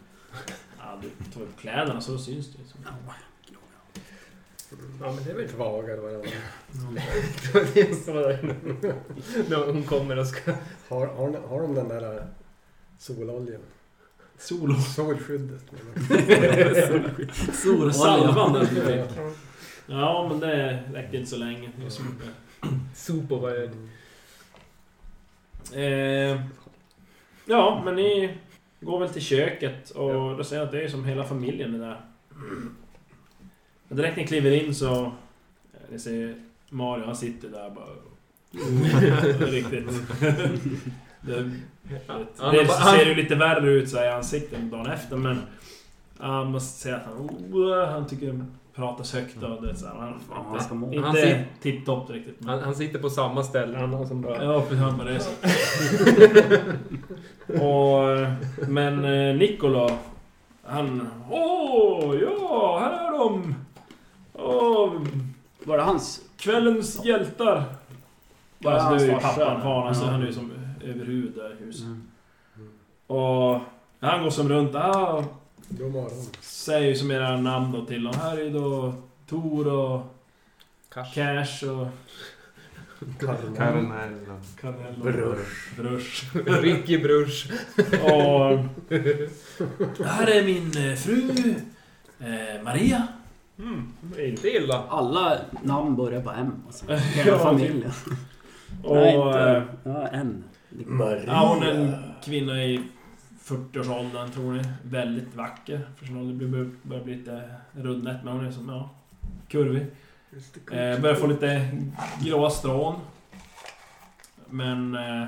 Ja, du tar upp kläderna så syns det. Liksom. Ja, men det är väl Tvagare vad det var. det [laughs] är så där. När hon kommer och ska... Har, har, har de den där sololjan? Sol och [laughs] Solskyddet. Solsalvan som du [laughs] fick. Ja, men det räcker inte så länge. Det är det? eh, ja, men ni går väl till köket och då ser jag att det är som hela familjen är där. Och direkt när ni kliver in så... Ni ser Mario, han sitter där bara... [laughs] Riktigt... Det, Dels så ser det ju lite värre ut så här i ansiktet dagen efter men... Han måste säga att han... Oh, han tycker pratas högt och det är så här, han, han ska må. Han Inte tipptopp riktigt. Men, Han, han sitter på samma ställe, han har som bara... ja, precis. Han bara det är [laughs] så. och, men eh, Niccolo... Han... Åh, ja, här är de! Åh, Var det hans? kvällens hjältar! Var det Alltså, hans det är ju pappan, far, alltså, han är ju som överhuvud där i huset. Mm. Och han går som runt, ah, God morgon. säger som era namn då till dem. Här är ju då Tor och Cash. Cash och Karanell och... Karnell och Brush. Brush. [laughs] Ricky Brush. Och... Här är min eh, fru eh, Maria. Mm, inte illa. Alla namn börjar på M. Alltså. [laughs] Hela familjen. Och... Nej, eh, inte... Ja, N. Ja, hon är en kvinna i 40-årsåldern tror ni. Väldigt vacker. För sin ålder börjar- bli lite rundnät men hon är som, ja, kurvig. Eh, börjar få lite gråa strån. Men... Eh,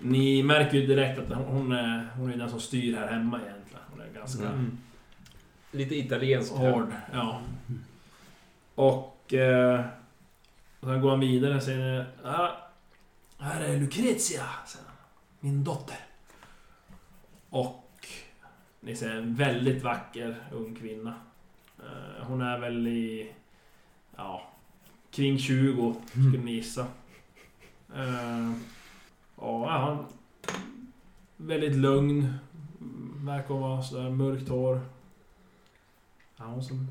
ni märker ju direkt att hon, hon, är, hon är den som styr här hemma egentligen. Hon är ganska Mm. Lite italiensk. hård. Ja. Och... Eh, och sen går han vidare och säger... Ah, här är Lucrezia. Min dotter. Och... Ni ser en väldigt vacker ung kvinna. Eh, hon är väl i... Ja... Kring 20, skulle ni gissa. Eh, ja, han... Väldigt lugn. Verkar vara sådär mörkt hår. Ja, hon som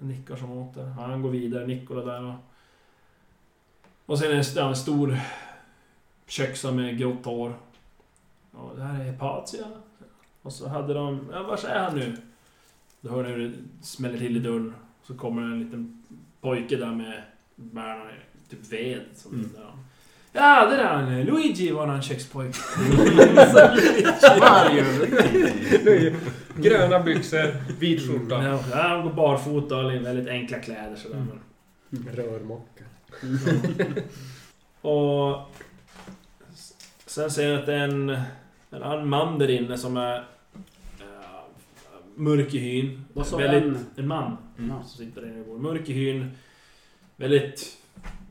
nickar som åt det. Han går vidare, Nikola där och... Och sen är det en stor köksa med grått hår. Och det här är Hepatia. Och så hade de... Ja, var är han nu? Då hör ni hur det smäller till i dörren. Så kommer en liten pojke där med bär typ ved. Som Mm. där. Ja, det där är han. Luigi var han kökspojke. [laughs] Gröna byxor, vit skjorta. Ja, han går barfota och väldigt enkla kläder sådär. Mm. Rörmokare. [laughs] Och... Sen ser jag att det är en, en annan man där inne som är... Uh, mörk i hyn. Vad sa väldigt, en? en man Mm. Som sitter där inne i bordet. Mörk i hyn. Väldigt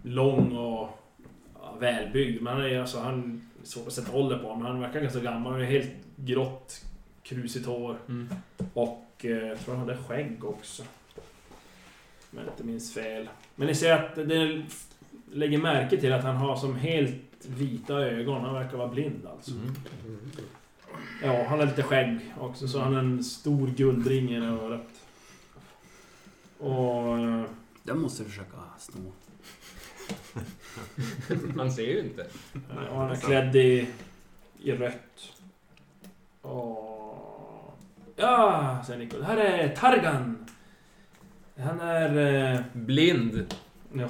lång och ja, välbyggd. Men han är alltså... Han, är svårt att sätta ålder på honom. Han verkar ganska gammal. Han har helt grått, krusigt hår. Mm. Och eh, jag tror han hade skägg också. Om jag inte minns fel. Men ni ser att det lägger märke till att han har som helt vita ögon. Han verkar vara blind alltså. Mm. Ja, han har lite skägg också. Så han har en stor guldring i örat. Och... eh, Den måste du försöka sno. [laughs] Han ser ju inte. och han är klädd i, i rött. Och... Ja, säger Nico. Det här är Targan. Han är... eh, Blind. Ja.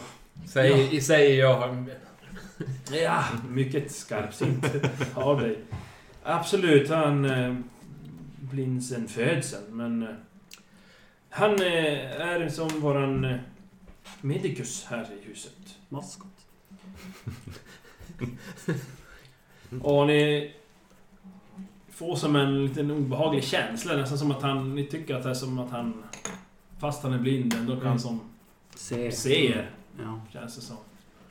Säger, säger jag. Ja, mycket skarpsynt av dig. Absolut, han eh, blind sen födseln, men... Eh, han eh, är som våran eh, medicus här i huset. Maskot. [laughs] Och ni får som en liten obehaglig känsla, nästan som att han... Ni tycker att det är som att han... Fast han är blind ändå kan Mm. som Se. se Ja. känns det som.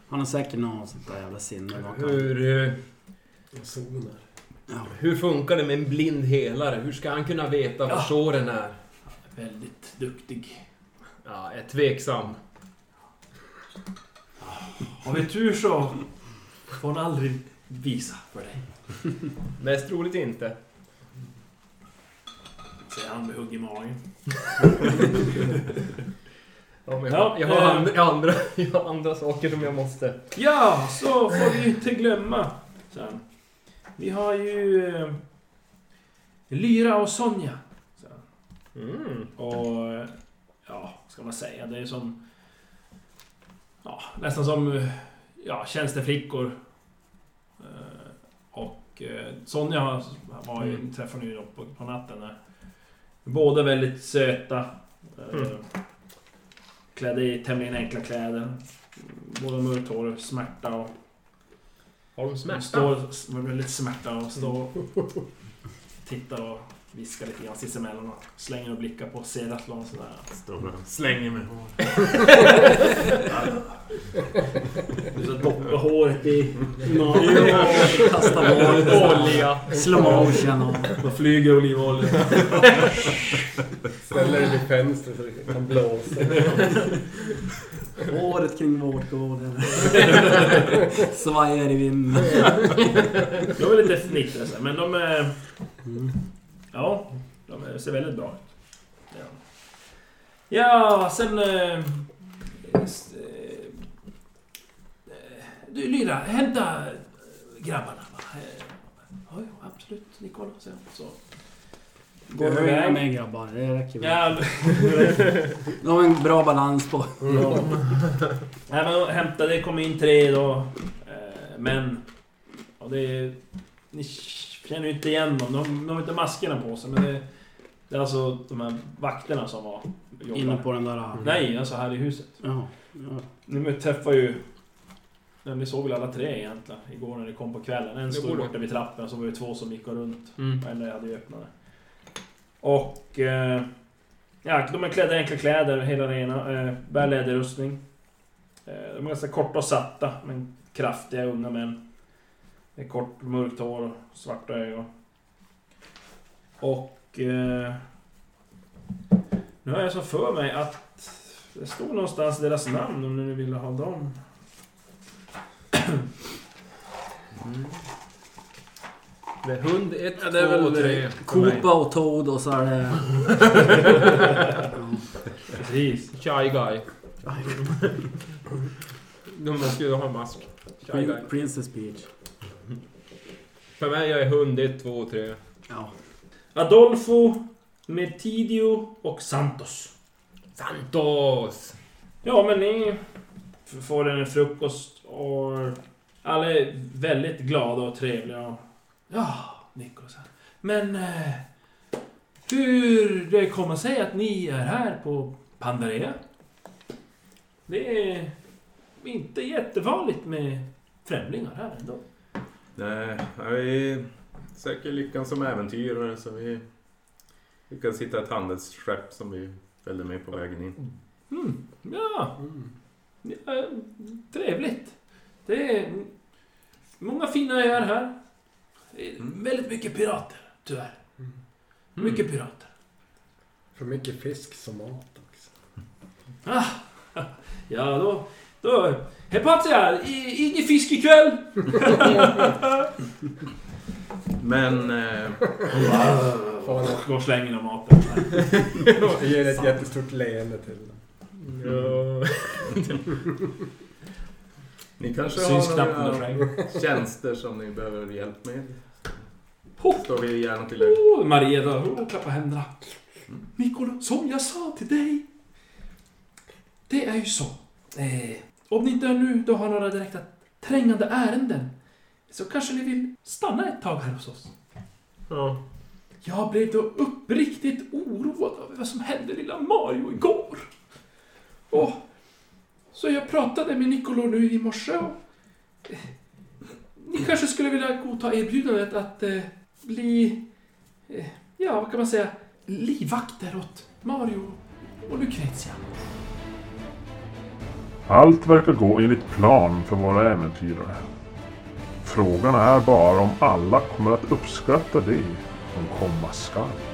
Han har säkert något sånt där jävla sinne. kan- Hur, eh, Zoner. Ja. hur funkar det med en blind helare? Hur ska han kunna veta var Ja. såren är? Väldigt duktig. Ja, jag är tveksam. Har vi tur så får hon aldrig visa för dig. Mest troligt inte. Säger han med hugg i magen. [laughs] Ja, men Ja, jag, har eh. andra, jag, har andra, jag har andra saker som jag måste... Ja, så får vi inte glömma sen. Vi har ju eh, Lyra och Sonja. Mm. Och eh, ja, ska man säga? Det är som... Ja, nästan som eh, ja, tjänsteflickor. Eh, Och eh, Sonja var ju, Mm. träffade ni ju på, på natten där. Båda väldigt söta. eh, Mm. Klädda i tämligen enkla kläder. Båda mörkt hår, smärta och... Har de De smärta? står s- med väldigt smärta och står och [laughs] tittar och viskar lite grann sinsemellan och slänger och blickar på Seratlon sådär. Står och slänger med hår. [laughs] Du så doppar håret i... Kasta [laughs] boll. Olja! Slow motion och... Då flyger olivolja. Ställer det vid fönstret så det kan blåsa. Håret kring vårtgården. Svajar i vinden. De är lite fnittriga men de är... Mm. Ja, de är, ser väldigt bra ut. Ja, ja sen... Eh, s- eh, du Lyra, hämta grabbarna. Eh, Ja, ja, absolut. Nikola. Så, så. Går vi iväg. med grabbar? Det räcker väl. Ja, [laughs] De har en bra balans på. Ja. Nej men de hämtade, det kom in tre då. Eh, men... Och det... Ni känner ju inte igen dem. De, de har inte maskerna på sig men det... Det är alltså de här vakterna som var... Inne på den där... Nej, alltså här i huset. Ja. ja. Ni träffar ju... Ja, ni såg väl alla tre egentligen igår när ni kom på kvällen. En stod borta vid trappen och så var det två som gick runt. Mm. Eller hade ju öppnat det. Och... Eh, ja, de är klädda i enkla kläder, hela rena. Eh, bär läderrustning. Eh, de är ganska korta och satta, men kraftiga unga män. Med kort mörkt hår och svarta ögon. Och... Eh, nu har jag så för mig att det stod någonstans deras namn om ni ville ha dem. Det är hund 1, Ja, det är 2 och väl 3. Koopa och Toad och så är det... Precis. Shy guy. De måste ju ha mask. Prin- Princess Peach. För mig jag är hund 1, 2 och 3. Ja. Adolfo, Metidio och Santos. Santos! Ja, men ni får en frukost och alla är väldigt glada och trevliga. Ja, Nikos. här. Men eh, hur det kommer sig att ni är här på Pandarea? Det är inte jättevanligt med främlingar här ändå. Nej, vi söker lyckan som äventyrare så vi lyckades hitta ett handelsskepp som vi följde med på vägen in. Mm, ja, Mm. ja, trevligt. Det är många fina öar här. Mm. Väldigt mycket pirater, tyvärr. Mm. Mycket pirater. För mycket fisk som mat också. Ah, [laughs] ja, då... Då... Hepatia, i- ingen fisk ikväll! [laughs] Men eh, Får han Går och slänger av maten. ger ett jättestort leende till dem. Ja. [laughs] ni kanske Syns har knappt några tjänster som ni behöver hjälp med? Står vi gärna till er. oh, Maria då, oh, klappa händerna. Nikola, som jag sa till dig. Det är ju så. Eh, om ni inte nu då har några direkta trängande ärenden. Så kanske ni vill stanna ett tag här hos oss. ja. Jag blev då uppriktigt oroad över vad som hände lilla Mario igår. Och så jag pratade med Nicolo nu i morse och... eh, Ni kanske skulle vilja godta erbjudandet att eh, bli... Eh, ja, vad kan man säga? Livvakter åt Mario och Lucrezia. Allt verkar gå enligt plan för våra äventyrare. Frågan är bara om alla kommer att uppskatta det som komma skall.